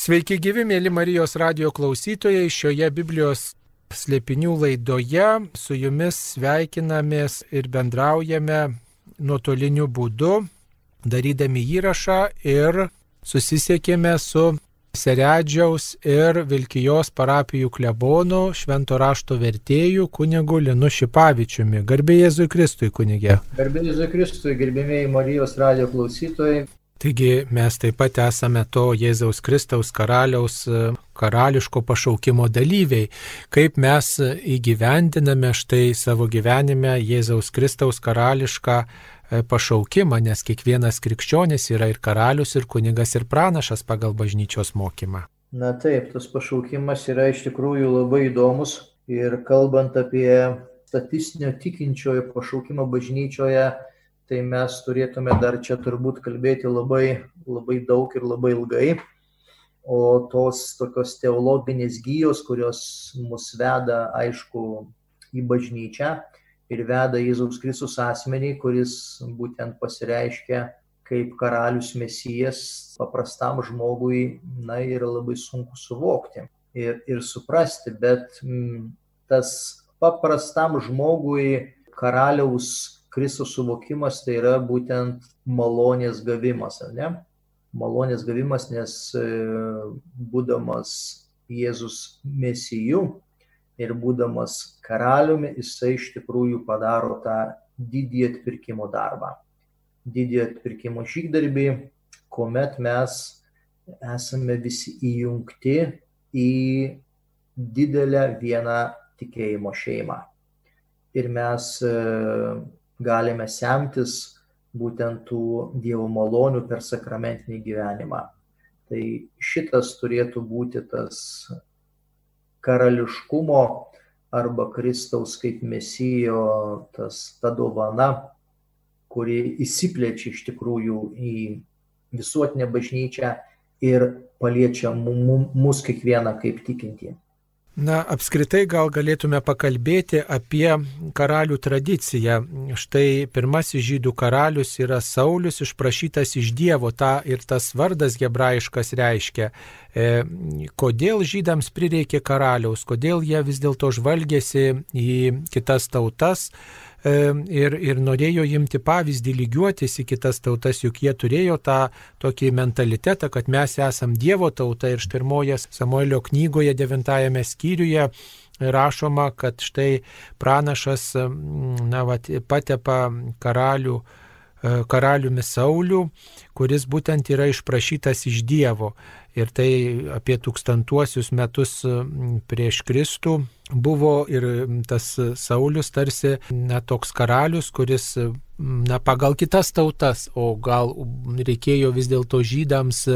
Sveiki gyvi, mėly Marijos radio klausytojai, šioje Biblijos slėpinių laidoje su jumis sveikinamės ir bendraujame nuotoliniu būdu, darydami įrašą ir susisiekėme su Seredžiaus ir Vilkijos parapijų klebonų švento rašto vertėjų kunigu Linu Šipavičiumi. Garbė Jėzui Kristui, kunigė. Garbė Jėzui Kristui, gerbėmiai Marijos radio klausytojai. Taigi mes taip pat esame to Jėzaus Kristaus karaliaus karališko pašaukimo dalyviai, kaip mes įgyvendiname štai savo gyvenime Jėzaus Kristaus karališką E, pašaukimą, nes kiekvienas krikščionis yra ir karalius, ir kunigas, ir pranašas pagal bažnyčios mokymą. Na taip, tas pašaukimas yra iš tikrųjų labai įdomus ir kalbant apie statistinio tikinčiojo pašaukimą bažnyčioje, tai mes turėtume dar čia turbūt kalbėti labai, labai daug ir labai ilgai. O tos tokios teologinės gyjos, kurios mus veda, aišku, į bažnyčią, ir veda Jėzaus Kristus asmenį, kuris būtent pasireiškia kaip karalius mesijas paprastam žmogui, na, yra labai sunku suvokti ir, ir suprasti, bet m, mm, tas paprastam žmogui karaliaus Kristus suvokimas tai yra būtent malonės gavimas, ar ne? Malonės gavimas, nes e, būdamas Jėzus mesijų, ir būdamas karaliumi, jisai iš tikrųjų padaro tą didį atpirkimo darbą. Didį atpirkimo žygdarbį, kuomet mes esame visi įjungti į didelę vieną tikėjimo šeimą. Ir mes e, galime semtis būtent tų Dievo malonių per sakramentinį gyvenimą. Tai šitas turėtų būti tas karališkumo arba Kristaus kaip mesijo tas ta dovana, kuri įsiplečia iš tikrųjų į visuotinę bažnyčią ir paliečia mus kiekvieną kaip tikintį. Na, apskritai gal galėtume pakalbėti apie karalių tradiciją. Štai pirmasis žydų karalius yra Saulis, išprašytas iš Dievo, ta ir tas vardas hebrajiškas reiškia. E, kodėl žydams prireikė karaliaus, kodėl jie vis dėlto žvalgėsi į kitas tautas ir, ir norėjo imti pavyzdį lygiuotis į kitas tautas, juk jie turėjo tą tokį mentalitetą, kad mes esam Dievo tauta ir štirmojas Samuelio knygoje devintajame skyriuje rašoma, kad štai pranašas na, vat, patepa karalių e, karaliumi Sauliu, kuris būtent yra išprašytas iš Dievo ir tai apie tūkstantuosius metus prieš Kristų buvo ir tas Saulis tarsi na, toks karalius, kuris na, pagal kitas tautas, o gal reikėjo vis dėlto žydams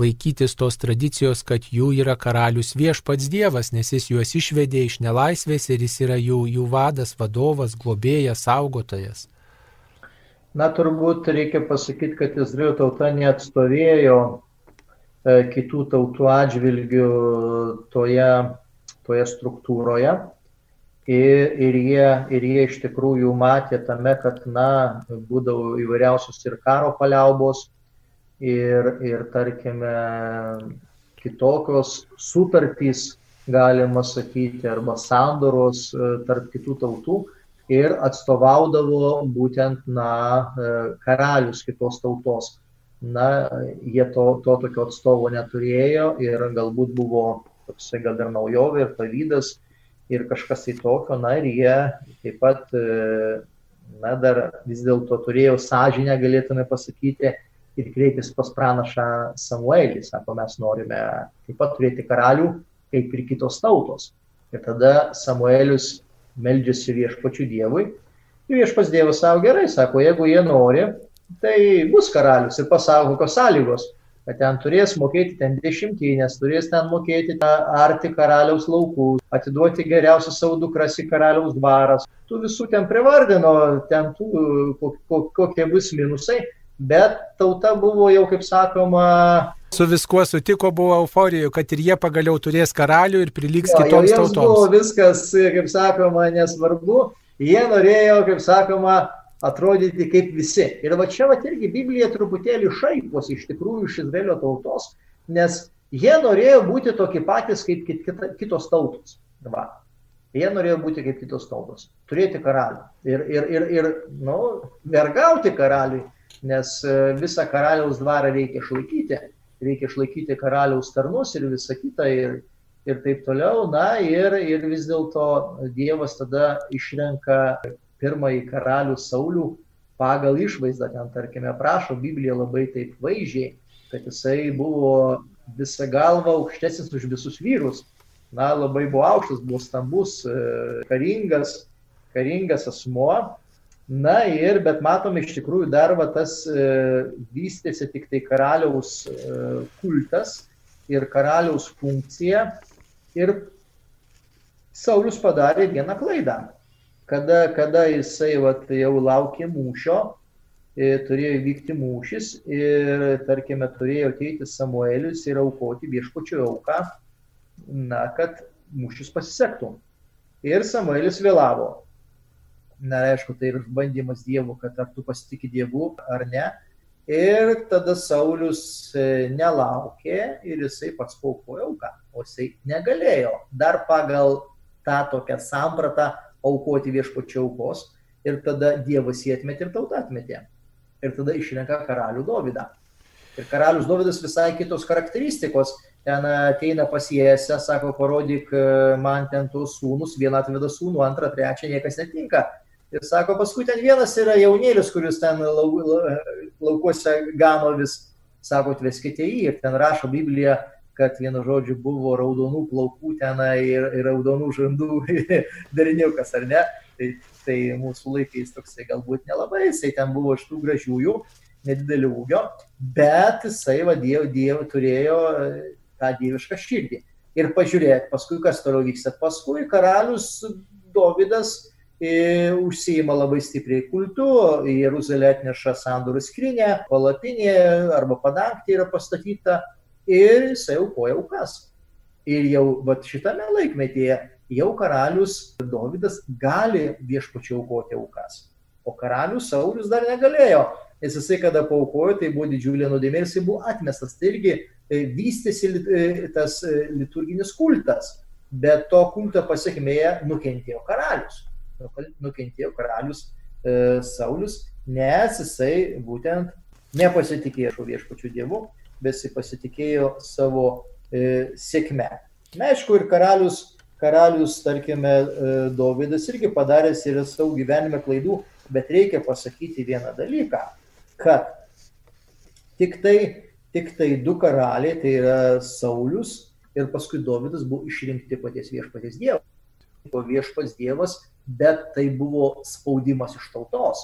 laikytis tos tradicijos, kad jų yra karalius viešpats Dievas, nes jis juos išvedė iš nelaisvės ir jis yra jų, jų vadas, vadovas, globėjas, saugotojas. Na, turbūt reikia pasakyti, kad Izraelio tauta neatstovėjo E, kitų tautų atžvilgių toje, toje struktūroje. Ir, ir, jie, ir jie iš tikrųjų matė tame, kad, na, būdavo įvairiausios ir karo paliaubos, ir, ir tarkime, kitokios sutartys, galima sakyti, arba sandoros e, tarp kitų tautų ir atstovaudavo būtent, na, e, karalius kitos tautos na, jie to, to tokio atstovo neturėjo ir galbūt buvo toksai gal ir naujovė ir pavydas ir kažkas tai tokio, na ir jie taip pat, e, na dar vis dėlto turėjo sąžinę, galėtume pasakyti, ir kreipėsi pas pranašą Samuelį, sako, mes norime taip pat turėti karalių, kaip ir kitos tautos. Ir tada Samuelis meldžiasi viešpačių Dievui. Ir viešpas Dievas savo gerai, sako, jeigu jie nori, tai bus karalius ir pasako, kokios sąlygos, kad ten turės mokėti ten dešimtinės, turės ten mokėti tą arti karaliaus laukų, atiduoti geriausias savo dukras į karaliaus dvaras. Tu visų ten privardino, ten tų, kokie bus minusai, bet tauta buvo jau, kaip sakoma, Su viskuo sutiko, buvo euforijų, kad ir jie pagaliau turės karalių ir priliks jo, kitoms tautoms. Buvo viskas, kaip sakoma, nesvarbu. Jie norėjo, kaip sakoma, atrodyti kaip visi. Ir va čia va irgi Biblija truputėlį šaiposi iš tikrųjų iš Izraelio tautos, nes Jie norėjo būti tokie patys kaip kita, kitos tautos. Va. Jie norėjo būti kaip kitos tautos, turėti karalių ir, ir, ir, ir nu, vergauti karaliui, nes e, visą karaliaus dvarą reikia išlaikyti, reikia išlaikyti karaliaus tarnus ir visą kitą ir, ir taip toliau. Na ir, ir vis dėlto Dievas tada išrenka pirmąjį karalių Saulių pagal išvaizdą, ten tarkime prašo Biblija labai taip vaizdžiai, kad jisai buvo visą galvą aukštesnis už visus vyrus na, labai buvo aukštas, buvo stambus, e, karingas, karingas asmuo. Na ir, bet matom, iš tikrųjų dar va tas e, vystėsi tik tai karaliaus e, kultas ir karaliaus funkcija. Ir Saulis padarė vieną klaidą. Kada, kada jisai vat, jau laukė mūšio, turėjo įvykti mūšis ir, tarkime, turėjo ateiti Samuelis ir aukoti viešpačio auką na, kad mūšis pasisektų. Ir Samuelis vėlavo. Na, aišku, tai ir bandymas Dievu, kad ar tu pasitikė Dievu ar ne. Ir tada Saulis e, nelaukė ir jisai pats paukojo auką, o jisai negalėjo dar pagal tą tokią sampratą aukoti viešpačio aukos. Ir tada Dievas jį atmetė ir tauta atmetė. Ir tada išrenka karalių Dovydą. Ir karalius Dovydas visai kitos charakteristikos ten ateina pas Jėsę, sako, parodyk e, man ten tuos sūnus, vieną atveda sūnų, antrą, trečią, niekas netinka. Ir sako, paskui ten vienas yra jaunėlis, kuris ten lau, laukuose gano vis, sako, atveskite jį. Ir ten rašo Biblija, kad vienu žodžiu buvo raudonų plaukų ten ir, ir raudonų žandų dariniukas, ar ne? Tai, tai mūsų laikais toksai galbūt nelabai, jisai ten buvo iš tų gražiųjų, nedidelio ūgio, bet jisai va Dievo, dievo turėjo tą dievišką širdį. Ir pažiūrėk, paskui kas toliau vyksta. Paskui karalius Dovydas e, užsijima labai stipriai kultu, į Jeruzalę atneša sandorų skrinę, palapinė arba padangtė yra pastatyta ir jisai aukoja aukas. Ir jau vat, šitame laikmetyje jau karalius Dovydas gali viešpačiau aukoti aukas. O karalius Saulis dar negalėjo, nes jisai kada paukojo, tai buvo didžiulė nuodėmė ir jisai buvo atmestas. Tai irgi E, vystėsi e, tas e, liturginis kultas, bet to kulto pasiekmėje nukentėjo karalius. Nukentėjo karalius e, Saulis, nes jisai būtent nepasitikėjo viešpačių dievų, bet jisai pasitikėjo savo e, sėkme. Na, aišku, ir karalius, karalius, tarkime, e, Dovydas irgi padaręs yra savo gyvenime klaidų, bet reikia pasakyti vieną dalyką, kad tik tai tik tai du karaliai, tai yra Saulis ir paskui Dovydas buvo išrinkti paties viešpaties Dievo. O viešpats Dievas, bet tai buvo spaudimas iš tautos.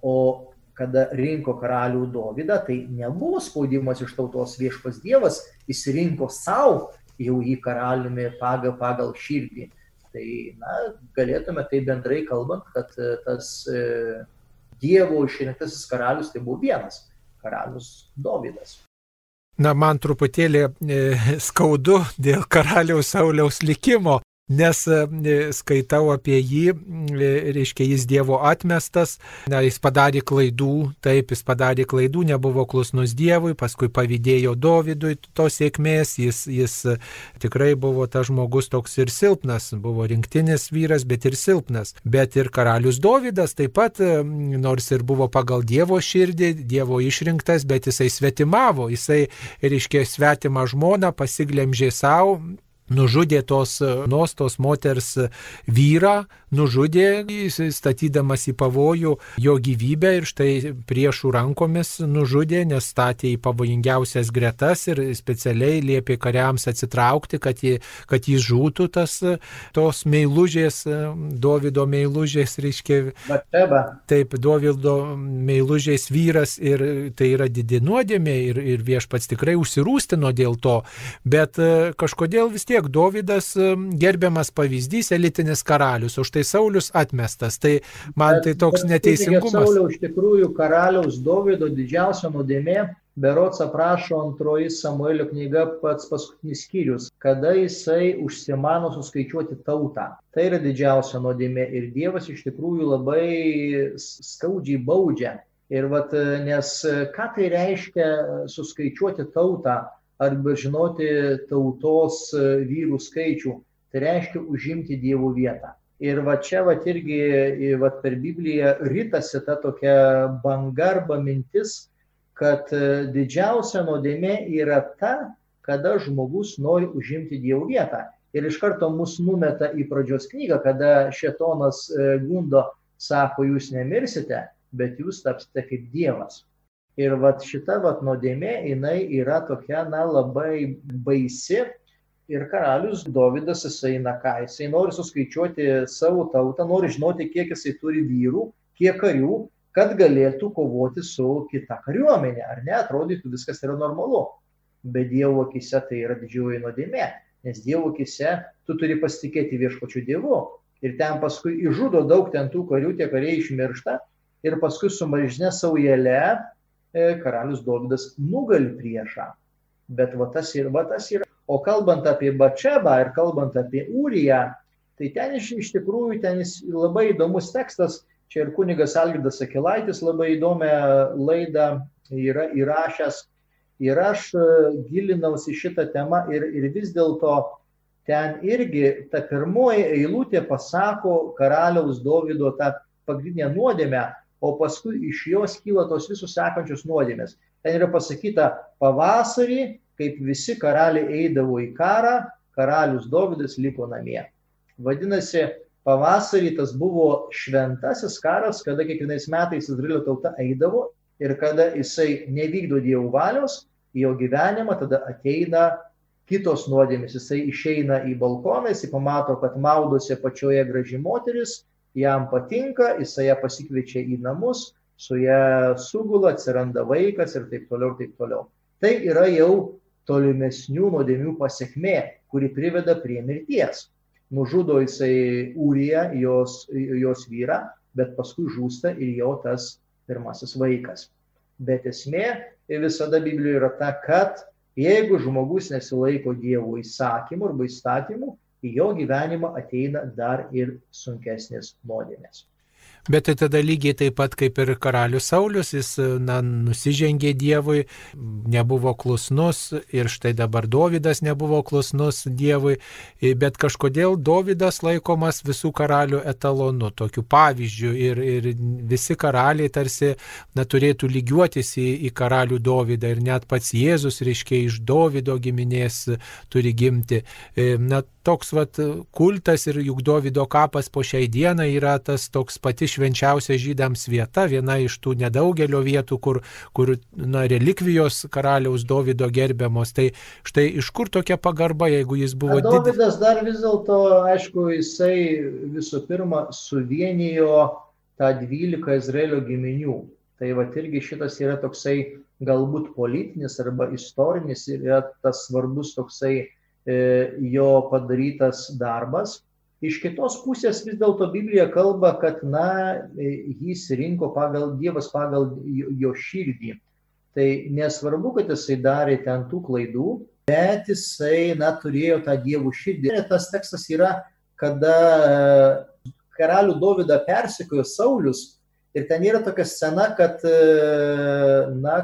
O kada rinko karalių Dovydą, tai nebuvo spaudimas iš tautos viešpas Dievas, jis rinko savo jau jį karaliumi pagal, pagal širdį. Tai na, galėtume tai bendrai kalbant, kad e, tas e, Dievo išrinktasis karalius tai buvo vienas karalius Dovydas. Na, man truputėlį e, skaudu dėl karaliaus Sauliaus likimo, nes e, skaitau apie jį, e, reiškia, jis Dievo atmestas, na, jis padarė klaidų, taip, jis padarė klaidų, nebuvo klusnus Dievui, paskui pavydėjo Dovydui tos sėkmės, jis, jis tikrai buvo tas žmogus toks ir silpnas, buvo rinktinis vyras, bet ir silpnas. Bet ir karalius Dovydas taip pat, nors ir buvo pagal Dievo širdį, Dievo išrinktas, bet jisai svetimavo, jisai, reiškia, svetimą žmoną pasiglemžė savo nužudė tos nostos moters vyrą, nužudė, statydamas į pavojų jo gyvybę ir štai priešų rankomis nužudė, nes statė į pavojingiausias gretas ir specialiai liepė kariams atsitraukti, kad, jį, kad jis žūtų tas tos meilužės, Dovido meilužės, reiškia. Bateba. Taip, Dovido meilužės vyras ir tai yra didi nuodėmė ir, ir viešpats tikrai užsirūstino dėl to, bet kažkodėl vis tiek tiek Dovydas gerbiamas pavyzdys, elitinis karalius, už tai Saulis atmestas. Tai man tai toks neteisingumas. Sauliaus iš tikrųjų karaliaus Dovydo didžiausia nuodėmė Berots aprašo antroji Samuelio knyga pats paskutinis skyrius, kada jisai užsimano suskaičiuoti tautą. Tai yra didžiausia nuodėmė ir Dievas iš tikrųjų labai skaudžiai baudžia. Ir vat, nes ką tai reiškia suskaičiuoti tautą, arba žinoti tautos vyrų skaičių, tai reiškia užimti Dievo vietą. Ir va čia va irgi va per Bibliją rytasi ta tokia banga arba mintis, kad didžiausia nuodėmė yra ta, kada žmogus nori užimti Dievo vietą. Ir iš karto mus numeta į pradžios knygą, kada šetonas gundo, sako, jūs nemirsite, bet jūs tapsite kaip Dievas. Ir vat šita vat nuodėmė, jinai yra tokia, na, labai baisi. Ir karalius Dovydas, jisai, na ką, jisai nori suskaičiuoti savo tautą, nori žinoti, kiek jisai turi vyrų, kiek karių, kad galėtų kovoti su kita kariuomenė. Ar ne, atrodytų viskas yra normalu. Bet Dievo akise tai yra didžioji nuodėmė. Nes Dievo akise tu turi pasitikėti viešpačiu Dievu. Ir ten paskui išžudo daug ten tų karių, tie kariai išmiršta ir paskui su mažne saujelė karalius Dovydas nugali priešą. Bet va tas, ir, va tas yra. O kalbant apie Bačebą ir kalbant apie Ūriją, tai ten iš, iš tikrųjų ten labai įdomus tekstas. Čia ir kunigas Algirdas Akilaitis labai įdomią laidą yra įrašęs. Ir aš e, gilinausi šitą temą ir, ir vis dėlto ten irgi ta pirmoji eilutė pasako karaliaus Dovydo tą pagrindinę nuodėmę, o paskui iš jos kyla tos visus sekančios nuodėmės. Ten yra pasakyta, pavasarį, kaip visi karaliai eidavo į karą, karalius Dovydas liko namie. Vadinasi, pavasarį tas buvo šventasis karas, kada kiekvienais metais Izraelio tauta eidavo ir kada jisai nevykdo dievų valios, į jo gyvenimą tada ateina kitos nuodėmės. Jisai išeina į balkoną, jisai pamato, kad maudosi pačioje graži moteris, jam patinka, jisai ją pasikviečia į namus, su ją sugula, atsiranda vaikas ir taip toliau, ir taip toliau. Tai yra jau tolimesnių nuodėmių pasiekmė, kuri priveda prie mirties. Nužudo jisai Ūriją, jos, jos vyrą, bet paskui žūsta ir jo tas pirmasis vaikas. Bet esmė visada Biblijoje yra ta, kad jeigu žmogus nesilaiko Dievo įsakymų arba įstatymų, į jo gyvenimą ateina dar ir sunkesnės nuodėmės. Bet tai tada lygiai taip pat kaip ir karalius Saulis, jis na, nusižengė Dievui, nebuvo klusnus ir štai dabar Dovydas nebuvo klusnus Dievui, bet kažkodėl Dovydas laikomas visų karalių etalonu, tokiu pavyzdžiu ir, ir visi karaliai tarsi na, turėtų lygiuotis į, į karalių Dovydą ir net pats Jėzus, reiškia, iš Dovydo giminės turi gimti. E, na, toks vat kultas ir juk Dovydo kapas po šiai dienai yra tas toks pati švenčiausia žydams vieta, viena iš tų nedaugelio vietų, kur, kur na, relikvijos karaliaus Dovydo gerbiamos. Tai štai iš kur tokia pagarba, jeigu jis buvo... Dovydas didis... dar vis dėlto, aišku, jisai visų pirma suvienijo tą 12 Izraelio giminių. Tai va irgi šitas yra toksai galbūt politinis arba istorinis ir yra tas svarbus toksai E, jo padarytas darbas. Iš kitos pusės vis dėlto Biblija kalba, kad, na, e, jis rinko pagal Dievas pagal jo širdį. Tai nesvarbu, kad jisai darė ten tų klaidų, bet jisai, na, turėjo tą dievų širdį. Ir tas tekstas yra, kada e, karalių Dovydą persikojo Saulis ir ten yra tokia scena, kad, na,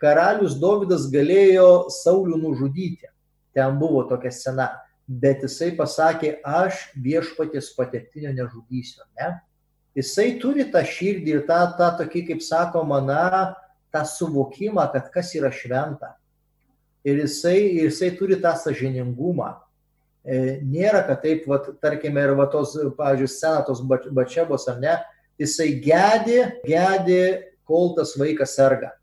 karalius Dovydas galėjo Saulių nužudyti ten buvo tokia scena, bet jisai pasakė, aš viešpatės patektinio nežudysiu. Ne? Jisai turi tą širdį ir tą, tą tokį, kaip sakoma, na, tą suvokimą, kad kas yra šventa. Ir jisai, jisai turi tą sažiningumą. E, nėra, kad taip, vat, tarkime, ir va tos, pavyzdžiui, scena tos bačiabos ar ne, jisai gedi, gedi, kol tas vaikas serga.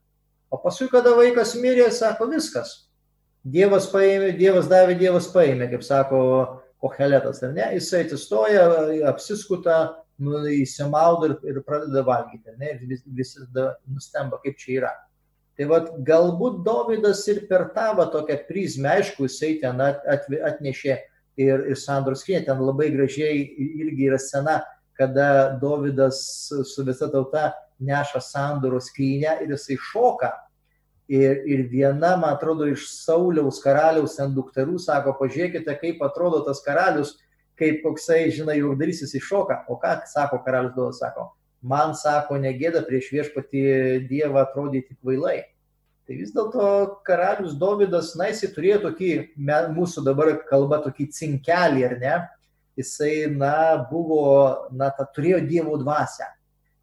O paskui, kada vaikas mirė, sako viskas, Dievas paėmė, Dievas davė, Dievas paėmė, kaip sako Koheletas, ar ne? Jisai atsistoja, apsiskuta, nu, įsimaudo ir, ir pradeda valgyti, ne? Ir vis, visi nustemba, kaip čia yra. Tai vad galbūt Davidas ir per tą va, tokią prizmę, aišku, jisai ten at, at, atnešė ir, ir Sandros skrinė, ten labai gražiai irgi yra scena, kada Davidas su visa tauta neša Sandoros skrinę ir jisai šoka Ir, ir viena, man atrodo, iš Sauliaus karaliaus ten dukterų sako, pažiūrėkite, kaip atrodo tas karalius, kaip koksai, žinai, jaukdarysis iššoka. O ką sako karalius Dolas, sako, man sako, negėda prieš viešpatį Dievą atrodyti kvailai. Tai vis dėlto karalius Dovydas, na, jisai turėjo tokį, mūsų dabar kalba tokį cinkelį, ar ne? Jisai, na, buvo, na, ta, turėjo Dievo dvasę.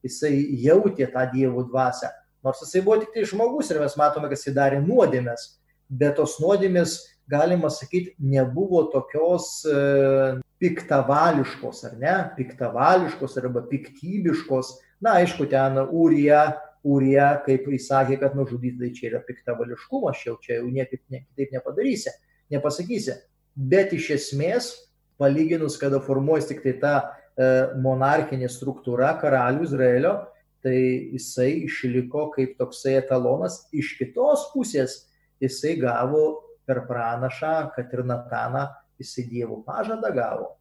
Jisai jautė tą Dievo dvasę. Nors jisai buvo tik tai žmogus ir mes matome, kad jisai darė nuodėmės. Bet tos nuodėmės, galima sakyti, nebuvo tokios e, piktavališkos, ar ne? Piktavališkos arba piktybiškos. Na, aišku, ten Urija kurie, kaip jis sakė, kad nužudyti, tai čia yra piktavališkumas, jau, čia jau niekaip ne, kitaip nepadarysi, nepasakysi. Bet iš esmės, palyginus, kada formuojas tik tai ta e, monarchinė struktūra karalių Izraelio, tai jisai išliko kaip toksai etalonas. Iš kitos pusės jisai gavo per pranašą, kad ir Nataną, jisai Dievo pažadą gavo.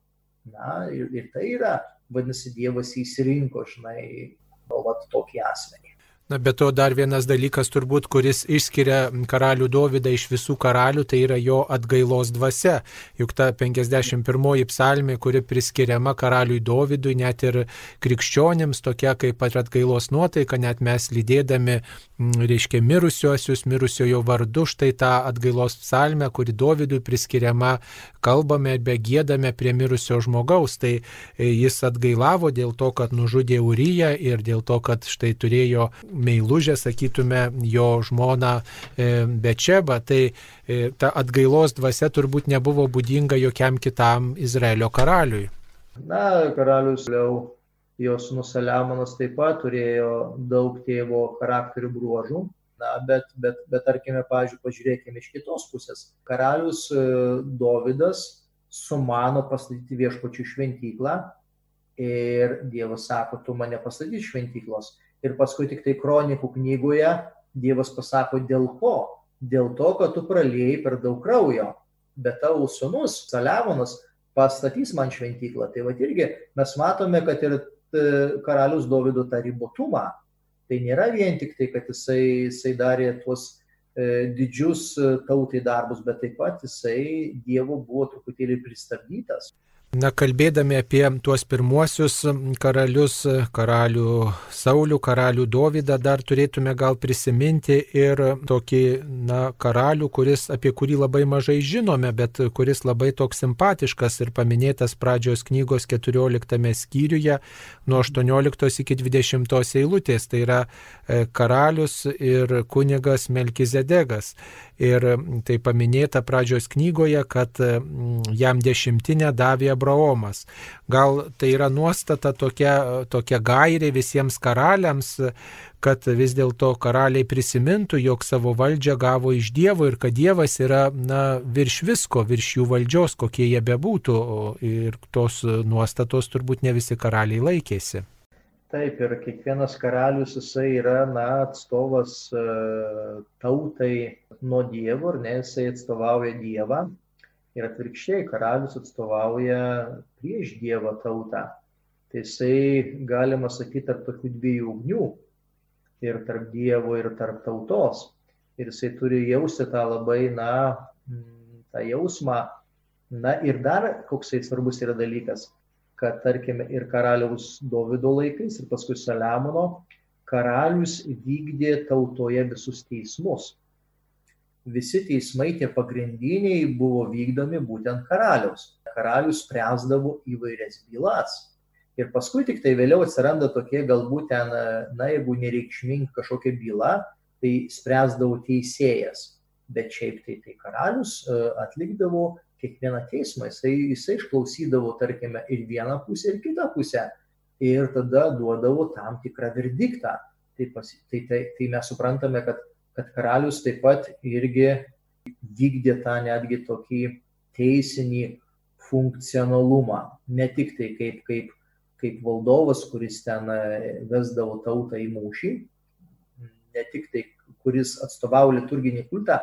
Na ir, ir tai yra, vadinasi, Dievas įsirinko, žinai, o vat tokį asmenį. Na, bet to dar vienas dalykas turbūt, kuris išskiria karalių Dovydą iš visų karalių, tai yra jo atgailos dvasia. Juk ta 51 psalmė, kuri priskiriama karaliui Dovydui, net ir krikščionims, tokia kaip pat atgailos nuotaika, net mes lydėdami, reiškia, mirusiosius, mirusiojo vardu, štai tą atgailos psalmę, kuri Dovydui priskiriama, kalbame be gėdame prie mirusio žmogaus. Tai e, jis atgailavo dėl to, kad nužudė Uriją ir dėl to, kad štai turėjo meilužę, sakytume, jo žmoną e, Bečeba, tai e, ta atgailos dvasia turbūt nebuvo būdinga jokiam kitam Izraelio karaliui. Na, karalius Liau, jos nusaliamonas taip pat turėjo daug tėvo charakterių bruožų. Na, bet, bet, bet tarkime, pažiūrėjau, pažiūrėkime iš kitos pusės. Karalius e, Dovydas sumano pastatyti viešpačių šventyklą ir Dievas sako, tu mane pastatysi šventyklos ir paskui tik tai kronikų knygoje Dievas pasako dėl ko. Dėl to, kad tu praliejai per daug kraujo, bet tavo sunus, Saliamonas, pastatys man šventyklą. Tai va irgi mes matome, kad ir e, karalius Dovido tą ribotumą. Tai nėra vien tik tai, kad jisai, jisai darė tuos e, didžius e, tautai darbus, bet taip pat jisai Dievo buvo truputėlį pristabdytas. Na, kalbėdami apie tuos pirmuosius karalius, karalių Saulių, karalių Dovydą, dar turėtume gal prisiminti ir tokį, na, karalių, kuris, apie kurį labai mažai žinome, bet kuris labai toks simpatiškas ir paminėtas pradžios knygos 14 skyriuje nuo 18 iki 20 eilutės. Tai yra e, karalius ir kunigas Melkizedegas. Ir tai paminėta pradžios knygoje, kad jam dešimtinę davė Abraomas. Gal tai yra nuostata tokia, tokia gairė visiems karaliams, kad vis dėlto karaliai prisimintų, jog savo valdžią gavo iš Dievo ir kad Dievas yra na, virš visko, virš jų valdžios, kokie jie bebūtų. Ir tos nuostatos turbūt ne visi karaliai laikėsi. Taip, ir kiekvienas karalius jisai yra, na, atstovas uh, tautai nuo Dievo, ar ne, jisai atstovauja Dievą ir atvirkščiai karalius atstovauja prieš Dievą tautą. Tai jisai, galima sakyti, tarp tokių dviejų ugnių ir tarp Dievo ir tarp tautos. Ir jisai turi jausti tą labai, na, tą jausmą. Na ir dar koksai svarbus yra dalykas, kad tarkime ir karaliaus Davido laikais, ir paskui Saliamono, karalius vykdė tautoje visus teismus visi teismai, tie pagrindiniai, buvo vykdomi būtent karaliaus. Karalius spręsdavo įvairias bylas. Ir paskui tik tai vėliau atsiranda tokie galbūt ten, na, jeigu nereikšminga kažkokia byla, tai spręsdavo teisėjas. Bet šiaip tai, tai karalius e, atlikdavo kiekvieną teismą, jisai, jisai išklausydavo, tarkime, ir vieną pusę, ir kitą pusę. Ir tada duodavo tam tikrą verdiktą. Tai, pas, tai, tai, tai mes suprantame, kad kad karalius taip pat irgi vykdė tą netgi tokį teisinį funkcionalumą, ne tik tai kaip, kaip, kaip valdovas, kuris ten e, vesdavo tautą į mūšį, ne tik tai, kuris atstovavo liturginį kultą,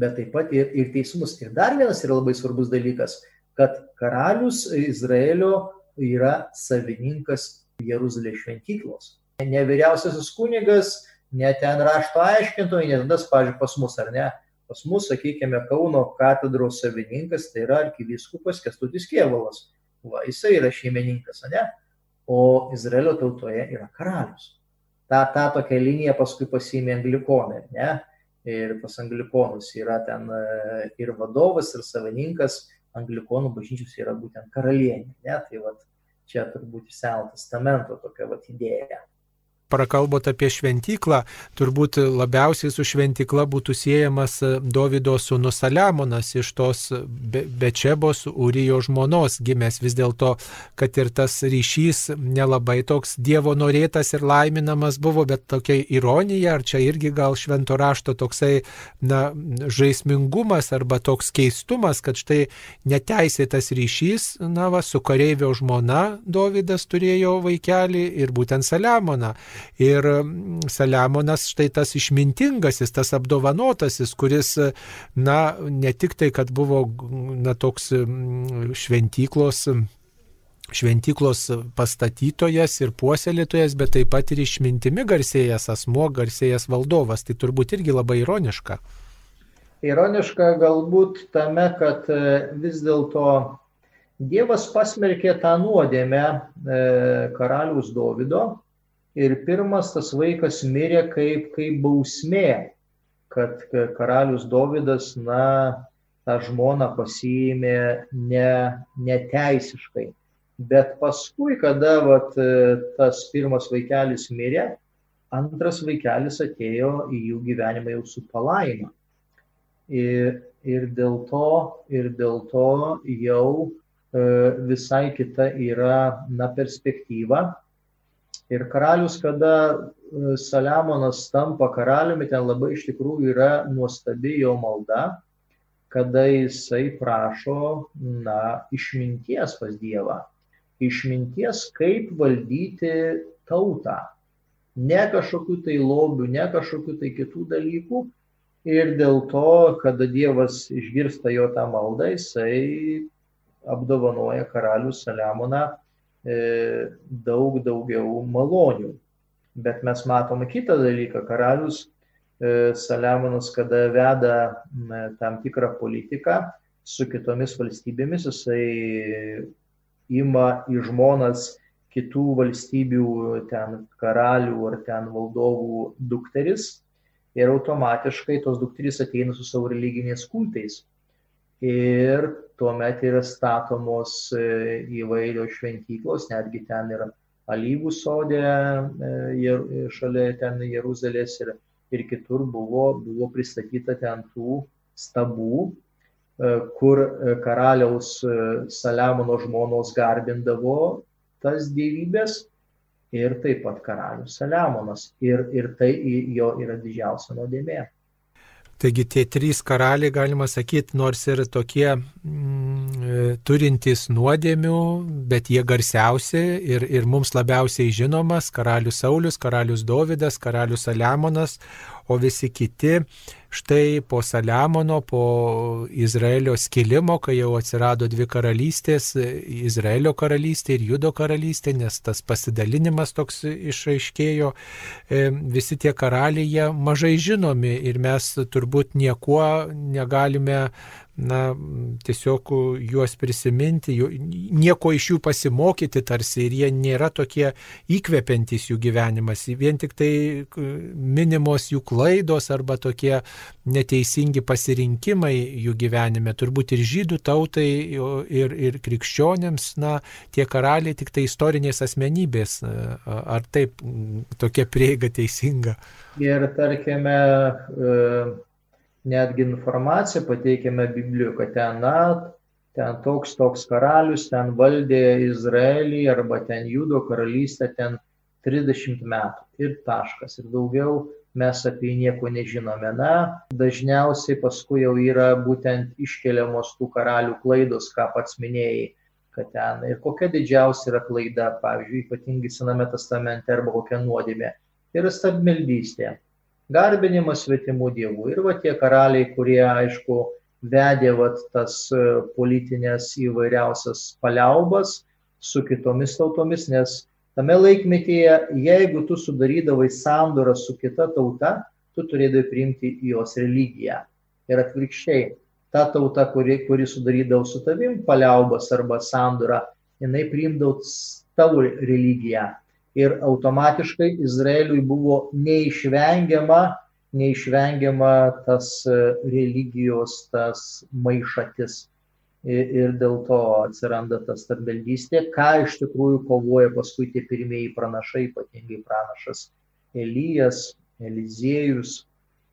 bet taip pat ir, ir teismus. Ir dar vienas yra labai svarbus dalykas, kad karalius Izraelio yra savininkas Jeruzalės šventyklos. Ne vyriausiasis kunigas ne ten rašto aiškintojai, nes tas, pažiūrėjau, pas mus ar ne, pas mus, sakykime, Kauno katedros savininkas, tai yra arkivyskupas Kestutis Kievalas. Va, jisai yra šeimininkas, ne? O Izraelio tautoje yra karalius. Ta, ta tokia linija paskui pasiėmė anglikonai, ne? Ir pas anglikonus yra ten ir vadovas, ir savininkas, anglikonų bažnyčios yra būtent karalienė. Ne? Tai vat, čia turbūt iš Seno testamento tokia vat idėja prakalbot apie šventyklą, turbūt labiausiai su šventykla būtų siejamas Davido sūnus Saliamonas iš tos Bečebos Urijo žmonos gimęs. Vis dėlto, kad ir tas ryšys nelabai toks Dievo norėtas ir laiminamas buvo, bet tokia ironija, ar čia irgi gal švento rašto toksai, na, žaismingumas arba toks keistumas, kad štai neteisėtas ryšys, na, va, su kareivio žmona Davidas turėjo vaikelį ir būtent Saliamoną. Ir Saliamonas štai tas išmintingasis, tas apdovanotasis, kuris, na, ne tik tai, kad buvo, na, toks šventyklos šventyklos pastatytojas ir puoselėtojas, bet taip pat ir išmintimi garsėjęs asmo, garsėjęs valdovas. Tai turbūt irgi labai ironiška. Ironiška galbūt tame, kad e, vis dėlto Dievas pasmerkė tą nuodėmę e, karalius Dovido ir pirmas tas vaikas mirė kaip, kaip bausmė, kad karalius Dovydas, na, tą žmoną pasiėmė ne, neteisiškai. Bet paskui, kada vat, tas pirmas vaikelis mirė, antras vaikelis atėjo į jų gyvenimą jau su palaima. Ir, ir, dėl, to, ir dėl to jau e, visai kita yra na, perspektyva Ir karalius, kada e, Saliamonas tampa karaliumi, ten labai iš tikrųjų yra nuostabi jo malda, kada jisai prašo, na, išminties pas Dievą. Išminties, kaip valdyti tautą. Ne kažkokių tai lobių, ne kažkokių tai kitų dalykų. Ir dėl to, kada Dievas išgirsta jo tą maldą, jisai apdovanoja karalių Saliamoną daug daugiau malonių. Bet mes matome kitą dalyką. Karalius e, Saliamonas, kada veda tam tikrą politiką su kitomis valstybėmis, jisai ima į žmonas kitų valstybių ten karalių ar ten valdovų dukteris ir automatiškai tos dukterys ateina su savo religiniais kultais ir tuomet yra statomos e, įvairios šventyklos, netgi ten yra alyvų sodė e, šalia ten Jeruzalės ir, ir kitur buvo, buvo pristatyta ten tų stabų, e, kur karaliaus Saliamono žmonos garbindavo tas dievybės ir taip pat karalius Saliamonas. Ir, ir tai jo yra didžiausia nuodėmė. Taigi tie trys karaliai, galima sakyti, nors ir tokie mm, turintys nuodėmių, bet jie garsiausi ir, ir mums labiausiai žinomas - karalius Saulis, karalius Dovydas, karalius Saliamonas, o visi kiti štai po Saliamono, po Izraelio skilimo, kai jau atsirado dvi karalystės - Izraelio karalystė ir Judo karalystė, nes tas pasidalinimas toks išaiškėjo, e, visi tie karaliai mažai žinomi ir mes turbūt niekuo negalime na, tiesiog juos prisiminti, jų, nieko iš jų pasimokyti tarsi ir jie nėra tokie įkvepiantys jų gyvenimas, vien tik tai minimos jų klaidos arba tokie neteisingi pasirinkimai jų gyvenime, turbūt ir žydų tautai, ir, ir krikščionėms, na, tie karaliai tik tai istorinės asmenybės, ar taip tokia prieiga teisinga. Ir tarkime, uh netgi informaciją pateikiame Biblijoje, kad ten, na, ten toks toks karalius, ten valdė Izraelį arba ten Judo karalystę, ten 30 metų ir taškas. Ir daugiau mes apie jį nieko nežinome. Na, dažniausiai paskui jau yra būtent iškeliamos tų karalių klaidos, ką pats minėjai, kad ten ir kokia didžiausia yra klaida, pavyzdžiui, ypatingai Sename testamente arba kokia nuodėmė. Yra stabmeldystė garbinimas svetimų dievų. Ir va tie karaliai, kurie, aišku, vedė va tas e, politinės įvairiausias paliaubas su kitomis tautomis, nes tame laikmetyje, jeigu tu sudarydavai sandorą su kita tauta, tu turėdavai priimti jos religiją. Ir atvirkščiai, ta tauta, kuri, kuri sudarydavo su tavim paliaubas arba sandorą, jinai priimdavo tavo religiją ir automatiškai Izraeliui buvo neišvengiama neišvengiama tas religijos, tas maišatis. Ir dėl to atsiranda ta stabmeldystė, ką iš tikrųjų kovoja paskui tie pirmieji pranašai, ypatingai pranašas Elijas, Eliziejus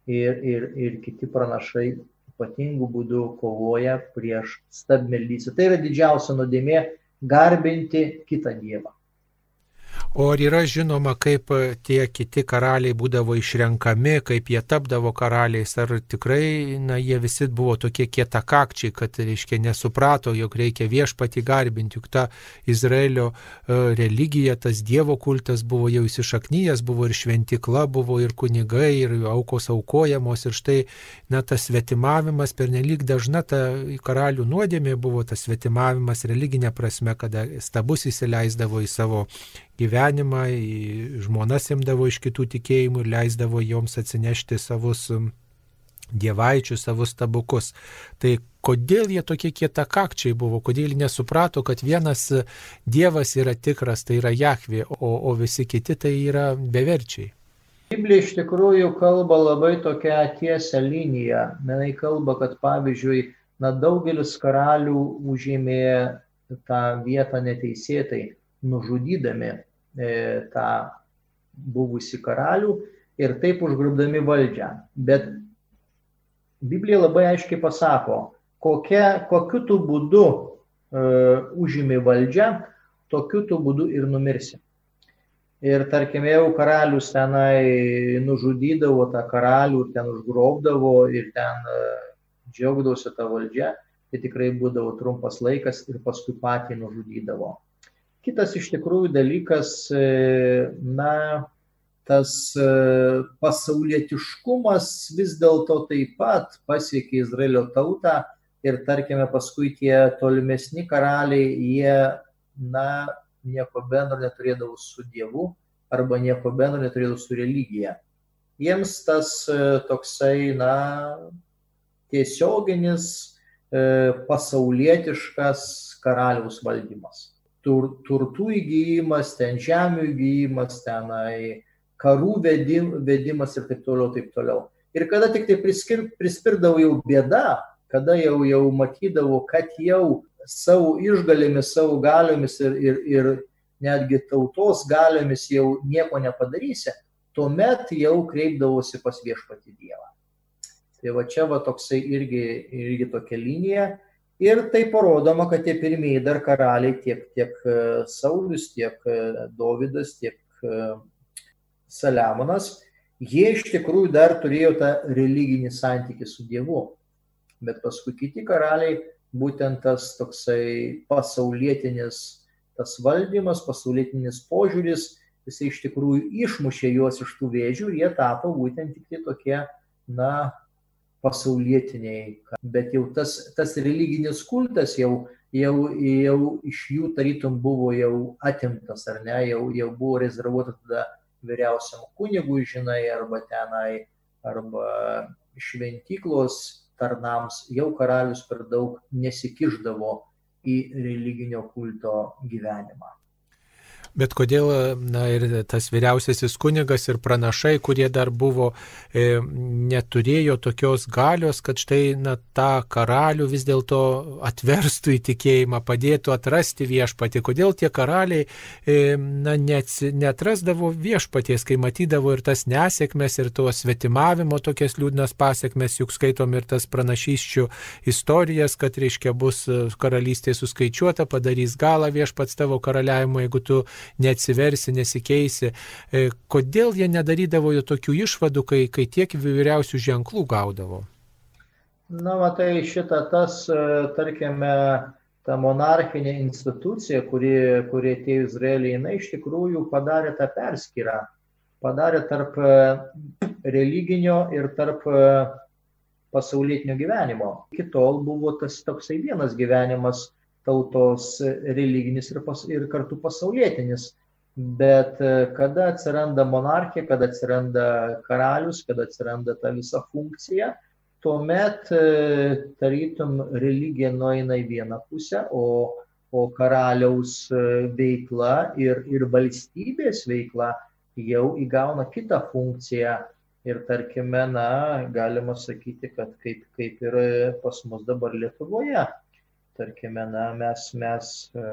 ir, ir, ir kiti pranašai ypatingų būdų kovoja prieš stabmeldystę. Tai yra didžiausia nuodėmė garbinti kitą Dievą. O ar yra žinoma, kaip tie kiti karaliai būdavo išrenkami, kaip jie tapdavo karaliais, ar tikrai, na, jie visi buvo tokie kietakakčiai, kad, reiškia, nesuprato, jog reikia viešpati garbinti, juk ta Izraelio e, religija, tas Dievo kultas buvo jau įsišaknyjas, buvo ir šventikla, buvo ir kunigai, ir aukos aukojamos, ir štai, na, tas svetimavimas, pernelyg dažna ta karalių nuodėmė buvo tas svetimavimas religinė prasme, kada stabus įsileisdavo į savo gyvenimą, žmonas imdavo iš kitų tikėjimų ir leisdavo joms atsinešti savus dievaičius, savus tabukus. Tai kodėl jie tokie kietakakčiai buvo, kodėl nesuprato, kad vienas dievas yra tikras, tai yra Jahvi, o, o visi kiti tai yra beverčiai. Biblija iš tikrųjų kalba labai tokią tiesią liniją. Jinai kalba, kad pavyzdžiui, na, daugelis karalių užėmė tą vietą neteisėtai, nužudydami tą buvusi karalių ir taip užgrubdami valdžią. Bet Biblija labai aiškiai pasako, kokia, kokiu tu būdu uh, užimi valdžią, tokiu tu būdu ir numirsi. Ir tarkim, jau karalius tenai nužudydavo tą karalių ir ten užgrobdavo ir ten uh, džiaugdavosi tą valdžią, tai tikrai būdavo trumpas laikas ir paskui patį nužudydavo. Kitas iš tikrųjų dalykas, e, na, tas e, pasaulietiškumas vis dėlto taip pat pasiekė Izraelio tautą ir tarkime paskui tie tolimesni karaliai, jie, na, nieko bendro neturėdavo su Dievu arba nieko bendro neturėdavo su religija. Jiems tas e, toksai, na, tiesioginis pasaulietiškas karaliaus valdymas tur, turtų įgyjimas, ten žemių įgyjimas, tenai karų vedim, vedimas ir taip toliau, taip toliau. Ir kada tik tai priskir, prispirdavo jau bėda, kada jau, jau matydavo, kad jau savo išgalėmis, savo galiomis ir, ir, ir netgi tautos galiomis jau nieko nepadarysi, tuomet jau kreipdavosi pas viešpati Dievą. Tai va čia va toksai irgi, irgi tokia linija Ir tai parodoma, kad tie pirmieji dar karaliai, tiek, tiek e, Saulis, tiek e, Dovydas, tiek e, Saliamonas, jie iš tikrųjų dar turėjo tą religinį santykį su Dievu. Bet paskui kiti karaliai, būtent tas toksai pasaulietinis, tas valdymas, pasaulietinis požiūris, jisai iš tikrųjų išmušė juos iš tų vėžių ir jie tapo būtent tik tai tokie, na, pasaulietiniai, bet jau tas, tas religinis kultas jau, jau, jau iš jų tarytum buvo jau atimtas, ar ne, jau, jau buvo rezervuota tada vyriausiam kunigui, žinai, arba tenai, arba šventyklos tarnams, jau karalius per daug nesikiždavo į religinio kulto gyvenimą. Bet kodėl, na ir tas vyriausiasis kunigas ir pranašai, kurie dar buvo, e, neturėjo tokios galios, kad štai, na, tą karalių vis dėlto atverstų į tikėjimą, padėtų atrasti viešpatį. Kodėl tie karaliai, e, na, net, netrasdavo viešpaties, kai matydavo ir tas nesėkmės, ir to svetimavimo tokias liūdnas pasiekmes, juk skaitom ir tas pranašyščių istorijas, kad, reiškia, bus karalystė suskaičiuota, padarys galą viešpats tavo karaliavimo, jeigu tu neatsiversi, nesikeisi. E, kodėl jie nedarydavo jo tokių išvadų, kai, kai tiek vyriausių ženklų gaudavo? Na, matai, šitą tas, e, tarkime, ta monarchinė institucija, kuri, kuri atėjo Izraelį, jinai iš tikrųjų padarė tą perskirą. Padarė tarp e, religinio ir tarp pasaulietinio gyvenimo. Iki tol buvo tas toksai vienas gyvenimas tautos religinis ir, pas, ir kartu pasaulietinis. Bet e, kada atsiranda monarchija, kada atsiranda karalius, kada atsiranda ta visa funkcija, tuomet e, tarytum religija nueina į vieną pusę, o, o karaliaus e, veikla ir, ir valstybės veikla jau įgauna kitą funkciją. Ir tarkime, na, galima sakyti, kad kaip, kaip ir pas mus dabar Lietuvoje. Tarkime, na, mes, mes e,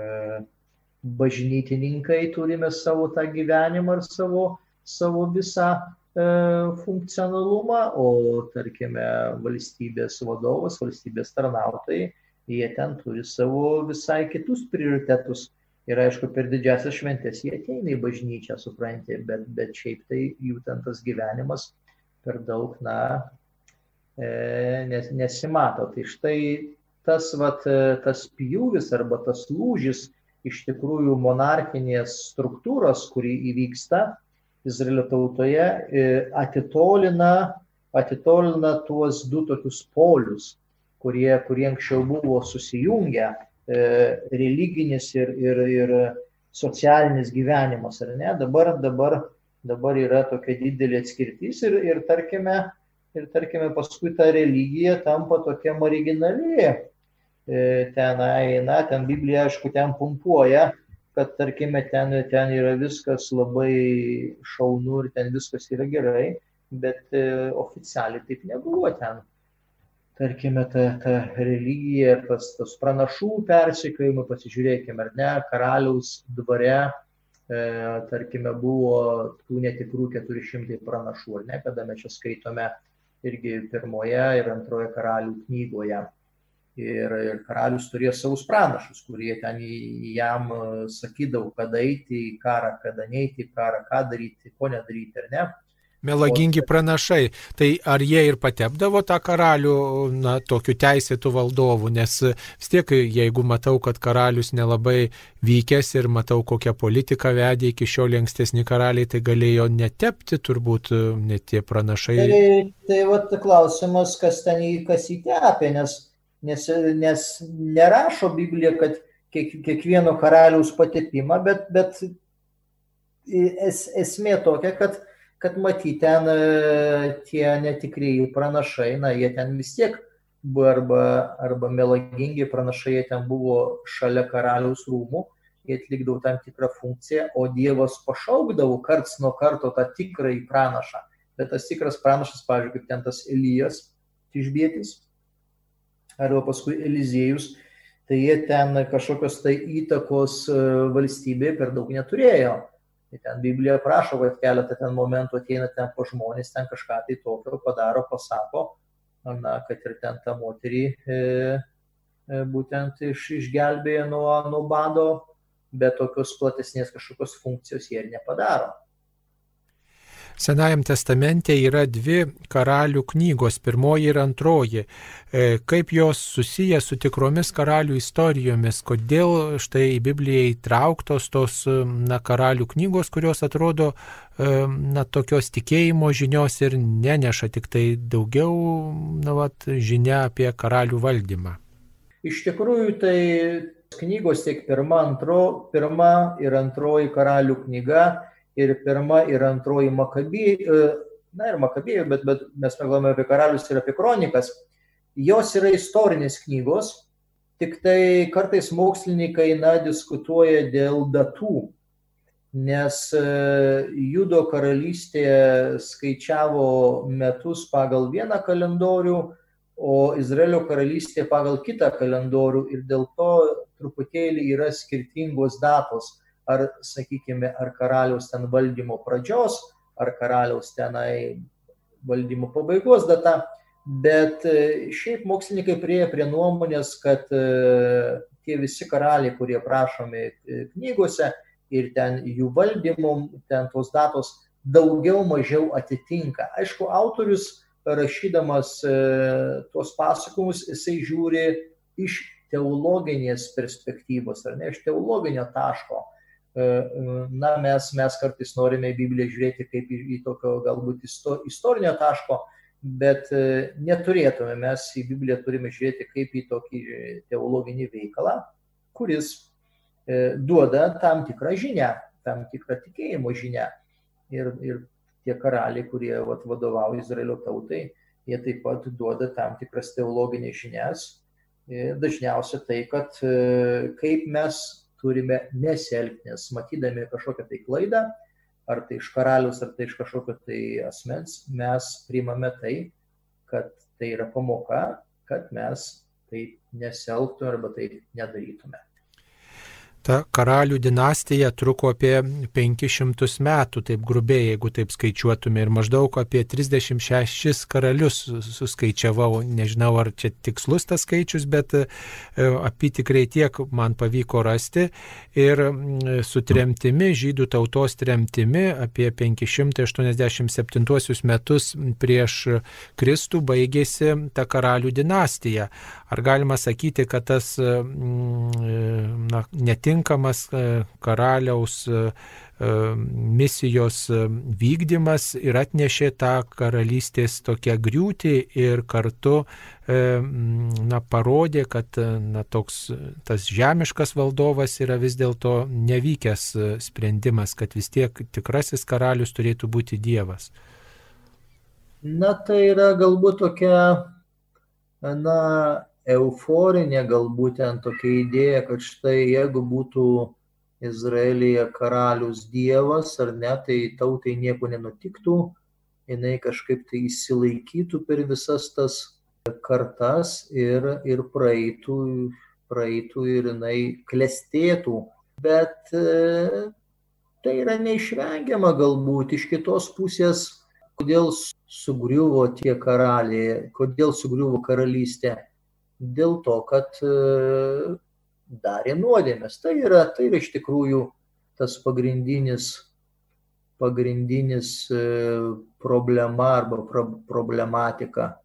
bažnytininkai turime savo tą gyvenimą ir savo, savo visą e, funkcionalumą, o tarkime, valstybės vadovas, valstybės tarnautojai, jie ten turi savo visai kitus prioritetus Ir aišku, per didžiasias šventės jie ateina į bažnyčią, supranti, bet, bet šiaip tai jų ten tas gyvenimas per daug, na, e, nes, nesimato. Tai štai tas, vat, tas pjūvis arba tas lūžis iš tikrųjų monarchinės struktūros, kuri įvyksta Izraelio tautoje, e, atitolina, atitolina tuos du tokius polius, kurie, kurie anksčiau buvo susijungę E, religinis ir, ir, ir socialinis gyvenimas, ar ne? Dabar, dabar, dabar yra tokia didelė atskirtis ir, ir, tarkime, ir tarkime, paskui ta religija tampa tokia marginali. E, tenai, na, ten Biblija, aišku, ten pumpuoja, kad, tarkime, ten, ten yra viskas labai šaunu ir ten viskas yra gerai, bet e, oficialiai taip nebuvo ten tarkime, ta, ta religija, tas, tas pranašų persikėjimai, pasižiūrėkime, ar ne, karaliaus dvare, e, tarkime, buvo tų netikrų 400 pranašų, ar ne, kada mes čia skaitome irgi pirmoje ir antroje karalių knygoje. Ir, ir karalius turėjo savus pranašus, kurie ten jam sakydavo, kada eiti į karą, kada neiti į karą, ką daryti, ko nedaryti, ar ne. Melagingi pranašai. Tai ar jie ir patepdavo tą karalių, na, tokiu teisėtų valdovų, nes vis tiek, jeigu matau, kad karalius nelabai vykęs ir matau, kokią politiką vedė iki šiol ankstesni karaliai, tai galėjo netepti turbūt net tie pranašai. Tai, tai vat klausimas, kas ten į kas įtepė, nes, nes, nes nerašo Biblija, kad kiek, kiekvieno karaliaus patepimą, bet, bet es, esmė tokia, kad kad matyt ten e, tie netikrieji pranašai, na, jie ten vis tiek buvo arba, arba melagingi pranašai, jie ten buvo šalia karaliaus rūmų, jie atlikdavo tam tikrą funkciją, o Dievas pašaukdavo karts nuo karto tą tikrąjį pranašą. Bet tas tikras pranašas, pavyzdžiui, kaip ten tas Elijas išbėtis, arba paskui Eliziejus, tai jie ten kažkokios tai įtakos e, valstybėje per daug neturėjo. Tai ten Biblija prašo, kad keletą ten momentų ateina ten po žmonės, ten kažką tai tokio padaro, pasako, na, kad ir ten tą moterį e, e, būtent iš, išgelbėja nuo, nuo bado, bet tokios platesnės kažkokios funkcijos jie ir nepadaro. Senajam testamente yra dvi karalių knygos, pirmoji ir antroji. E, kaip jos susiję su tikromis karalių istorijomis, kodėl štai į Bibliją įtrauktos tos na, karalių knygos, kurios atrodo e, na, tokios tikėjimo žinios ir neneša tik tai daugiau na, vat, žinia apie karalių valdymą. Iš tikrųjų, tai knygos tiek pirma, antro, pirma ir antroji karalių knyga ir pirma ir antroji makabėjų, e, na ir makabėjų, bet, bet mes kalbame apie karalius ir apie kronikas, jos yra istorinės knygos, tik tai kartais mokslininkai na, diskutuoja dėl datų, nes e, Judo karalystė skaičiavo metus pagal vieną kalendorių, o Izraelio karalystė pagal kitą kalendorių ir dėl to truputėlį yra skirtingos datos ar, sakykime, ar karaliaus ten valdymo pradžios, ar karaliaus tenai valdymo pabaigos data, bet e, šiaip mokslininkai prieė prie nuomonės, kad e, tie visi karaliai, kurie prašomi e, knygose ir ten jų valdymo, ten tos datos daugiau mažiau atitinka. Aišku, autorius rašydamas tuos pasakojimus, jisai žiūri iš teologinės perspektyvos, ar ne, iš teologinio taško na, mes, mes kartais norime į Bibliją žiūrėti kaip į, į tokio galbūt isto, istorinio taško, bet e, neturėtume mes į Bibliją turime žiūrėti kaip į tokį teologinį veikalą, kuris duoda tam tikrą žinią, tam tikrą tikėjimo žinią. Ir, ir tie karaliai, kurie vat, vadovauja Izraelio tautai, jie taip pat duoda tam tikras teologinės žinias. Dažniausiai tai, kad kaip mes turime nesielgti, nes matydami kažkokią tai klaidą ar tai iš karalius, ar tai iš kažkokio tai asmens, mes priimame tai, kad tai yra pamoka, kad mes taip nesielgtume arba taip nedarytume ta karalių dinastija truko apie 500 metų, taip grubiai, jeigu taip skaičiuotume, ir maždaug apie 36 karalius suskaičiavau, nežinau ar čia tikslus tas skaičius, bet e, apitikrai tiek man pavyko rasti. Ir su tremtimi, žydų tautos tremtimi, apie 587 metus prieš Kristų baigėsi ta karalių dinastija. Ar galima sakyti, kad tas na, netinkamas tinkamas e, karaliaus e, e, misijos vykdymas ir atnešė tą karalystės tokią griūtį ir kartu na, parodė, kad na, toks tas žemiškas valdovas yra vis dėlto nevykęs sprendimas, kad vis tiek tikrasis karalius turėtų būti Dievas. Na tai yra galbūt tokia, na, euforinė galbūt ten tokia idėja, kad štai jeigu būtų Izraelyje karalius Dievas ar ne, tai tautai nieko nenutiktų, jinai kažkaip tai įsilaikytų per visas tas kartas ir, ir praeitų, praeitų ir jinai klestėtų. Bet e, tai yra neišvengiama galbūt iš kitos pusės, kodėl sugriuvo tie karaliai, kodėl sugriuvo karalystė dėl to, kad e, darė nuodėmės. Tai yra, tai yra iš tikrųjų tas pagrindinis, pagrindinis e, problema arba pro, problematika.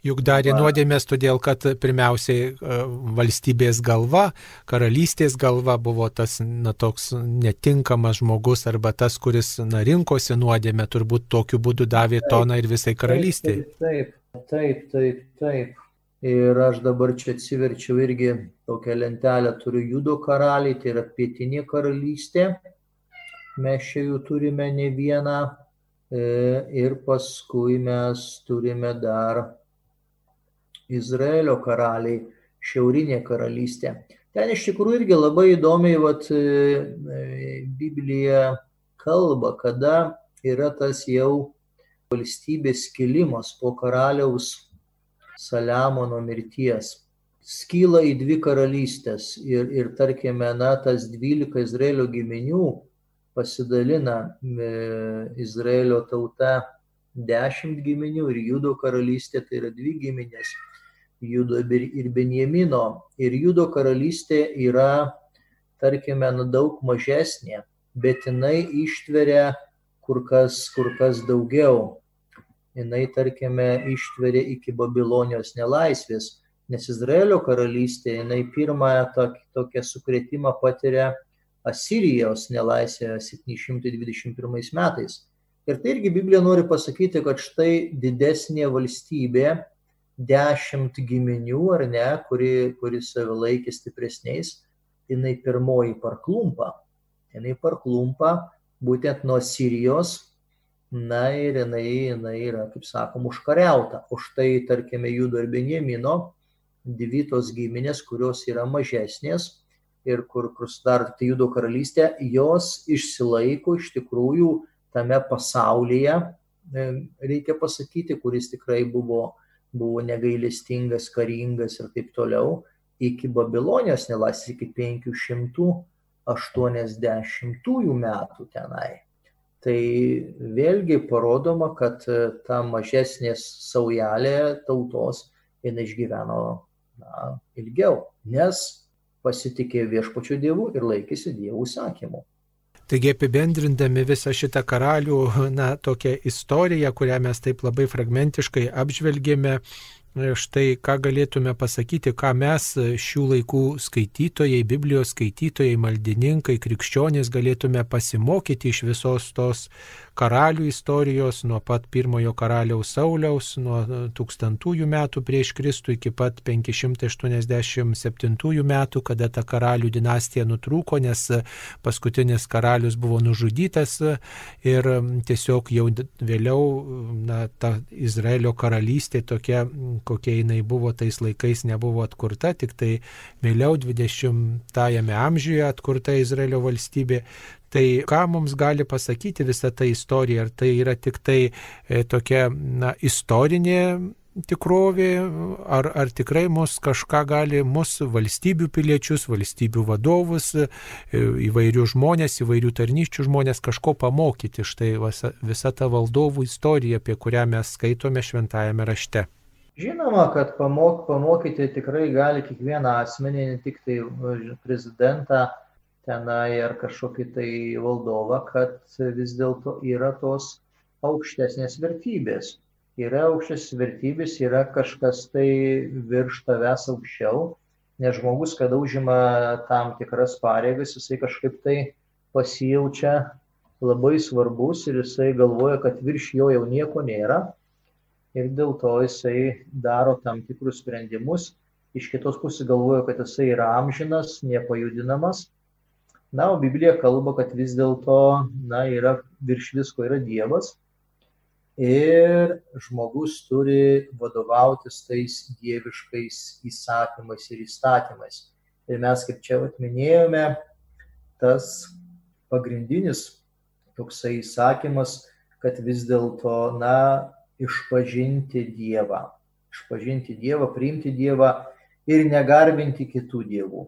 Juk darė nuodėmės todėl, kad pirmiausiai e, valstybės galva, karalystės galva buvo tas na, toks netinkamas žmogus arba tas, kuris na, rinkosi nuodėmę, turbūt tokiu būdu davė toną ir visai karalystėje. Taip, taip, taip, taip. taip. Ir aš dabar čia atsiverčiau irgi tokią lentelę, turiu judo karaliai, tai yra pietinė karalystė. Mes čia jų turime ne vieną. E, ir paskui mes turime dar Izraelio karaliai, šiaurinė karalystė. Ten iš tikrųjų irgi labai įdomiai vat, e, e, Biblija kalba, kada yra tas jau valstybės kilimas po karaliaus Saliamono mirties skyla į dvi karalystės ir, ir tarkime, na, tas dvylika Izraelio giminių pasidalina e, Izraelio tauta dešimt giminių ir Judo karalystė tai yra dvi giminės Judo ir Benjamino. Ir Judo karalystė yra, tarkime, nu, daug mažesnė, bet jinai ištveria kur kas, kur kas daugiau jinai, tarkime, ištveria iki Babilonijos nelaisvės, nes Izraelio karalystė, jinai pirmąją tokią sukretimą patiria Asirijos nelaisvėje 721 metais. Ir tai irgi Biblija nori pasakyti, kad štai didesnė valstybė, dešimt giminių ar ne, kuri, kuri save laikė stipresniais, jinai pirmoji parklumpa. Jinai parklumpa būtent nuo Sirijos na ir jinai, jinai yra, kaip sakom, užkariauta. O štai, tarkime, Judo ir Benjamino dvi tos giminės, kurios yra mažesnės ir kur, kur sudaro tai Judo karalystė, jos išsilaiko iš tikrųjų tame pasaulyje, e, reikia pasakyti, kuris tikrai buvo, buvo negailestingas, karingas ir taip toliau, iki Babilonijos nelaisvės, iki 580 metų tenai. Tai vėlgi parodoma, kad e, ta mažesnės saujelė tautos jinai išgyveno na, ilgiau, nes pasitikė viešpačių dievų ir laikėsi dievų sakymų. Taigi apibendrindami visą šitą karalių, na, tokią istoriją, kurią mes taip labai fragmentiškai apžvelgėme, štai ką galėtume pasakyti, ką mes šių laikų skaitytojai, Biblijos skaitytojai, maldininkai, krikščionys galėtume pasimokyti iš visos tos karalių istorijos, nuo pat pirmojo karaliaus Sauliaus, nuo tūkstantųjų metų prieš Kristų iki pat 587 metų, kada ta karalių dinastija nutrūko, nes paskutinis karalius buvo nužudytas ir tiesiog jau vėliau na, ta Izraelio karalystė tokia, kokia jinai buvo tais laikais, nebuvo atkurta, tik tai vėliau 20-ame amžiuje atkurta Izraelio valstybė. Tai ką mums gali pasakyti visa ta istorija? Ar tai yra tik tai e, tokia na, istorinė tikrovė, ar, ar tikrai mus kažką gali, mūsų valstybių piliečius, valstybių vadovus, e, įvairių žmonės, įvairių tarnyščių žmonės kažko pamokyti. Štai visa, visa ta valdovų istorija, apie kurią mes skaitome šventajame rašte. Žinoma, kad pamok, pamokyti tikrai gali kiekvieną asmenį, ne tik tai prezidentą tenai ar kažkokį tai valdovą, kad vis dėlto yra tos aukštesnės vertybės. Yra aukščiausias vertybės, yra kažkas tai virš tavęs aukščiau, nes žmogus, kada užima tam tikras pareigas, jisai kažkaip tai pasijaučia labai svarbus ir jisai galvoja, kad virš jo jau nieko nėra. Ir dėl to jisai daro tam tikrus sprendimus, iš kitos pusės galvoja, kad jisai yra amžinas, nepajudinamas. Na, o Biblija kalba, kad vis dėlto, na, yra virš visko yra Dievas ir žmogus turi vadovautis tais dieviškais įsakymais ir įstatymais. Ir mes, kaip čia atminėjome, tas pagrindinis toksai įsakymas, kad vis dėlto, na, išpažinti Dievą. Išpažinti Dievą, priimti Dievą ir negarbinti kitų dievų.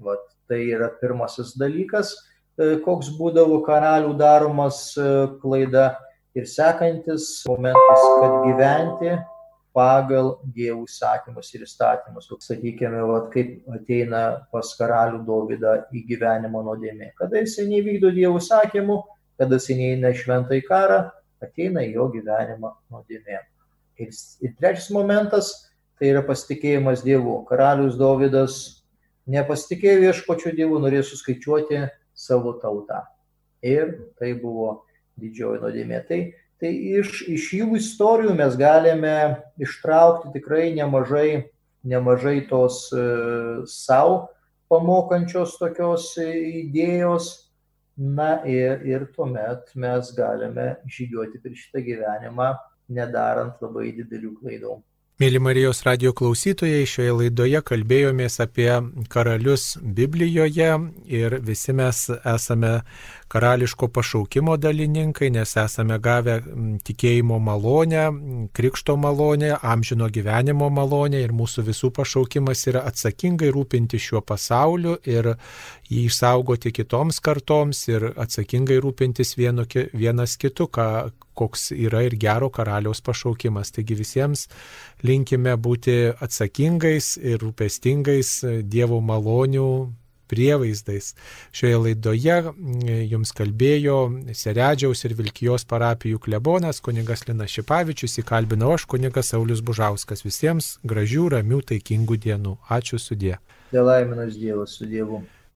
Vat, tai yra pirmasis dalykas, e, koks būdavo karalių daromas e, klaida Ir sekantis momentas, kad gyventi pagal dievų įsakymus ir įstatymus. Sakykime, vat, kaip ateina pas karalių Dovydą į gyvenimo nuodėmė. Kada jisai nevykdo dievų įsakymų, kada jisai neina šventą į karą, ateina jo gyvenimą nuodėmė. Ir, ir trečias momentas tai yra pasitikėjimas Dievu. Karalius Dovydas nepasitikėjo viešpačiu Dievu, norėjo suskaičiuoti savo tautą. Ir tai buvo didžioji nuodėmė. Tai, tai iš, iš jų istorijų mes galime ištraukti tikrai nemažai, nemažai tos e, savo pamokančios tokios idėjos. Na ir, ir tuomet mes galime žygiuoti per šitą gyvenimą, nedarant labai didelių klaidų. Mėly Marijos radio klausytojai, šioje laidoje kalbėjomės apie karalius Biblijoje ir visi mes esame karališko pašaukimo dalininkai, nes esame gavę tikėjimo malonę, krikšto malonę, amžino gyvenimo malonę ir mūsų visų pašaukimas yra atsakingai rūpinti šiuo pasauliu ir jį išsaugoti kitoms kartoms ir atsakingai rūpintis vienu, vienas kitu, ką, koks yra ir gero karaliaus pašaukimas. Taigi visiems linkime būti atsakingais ir rūpestingais Dievo malonių prievaizdais. Šioje laidoje jums kalbėjo Seredžiaus ir Vilkijos parapijų klebonas kunigas Linas Šipavičius, įkalbinau aš kunigas Saulis Bužauskas. Visiems gražių, ramių, taikingų dienų. Ačiū sudė. Dėl laiminas Dievas su Dievu.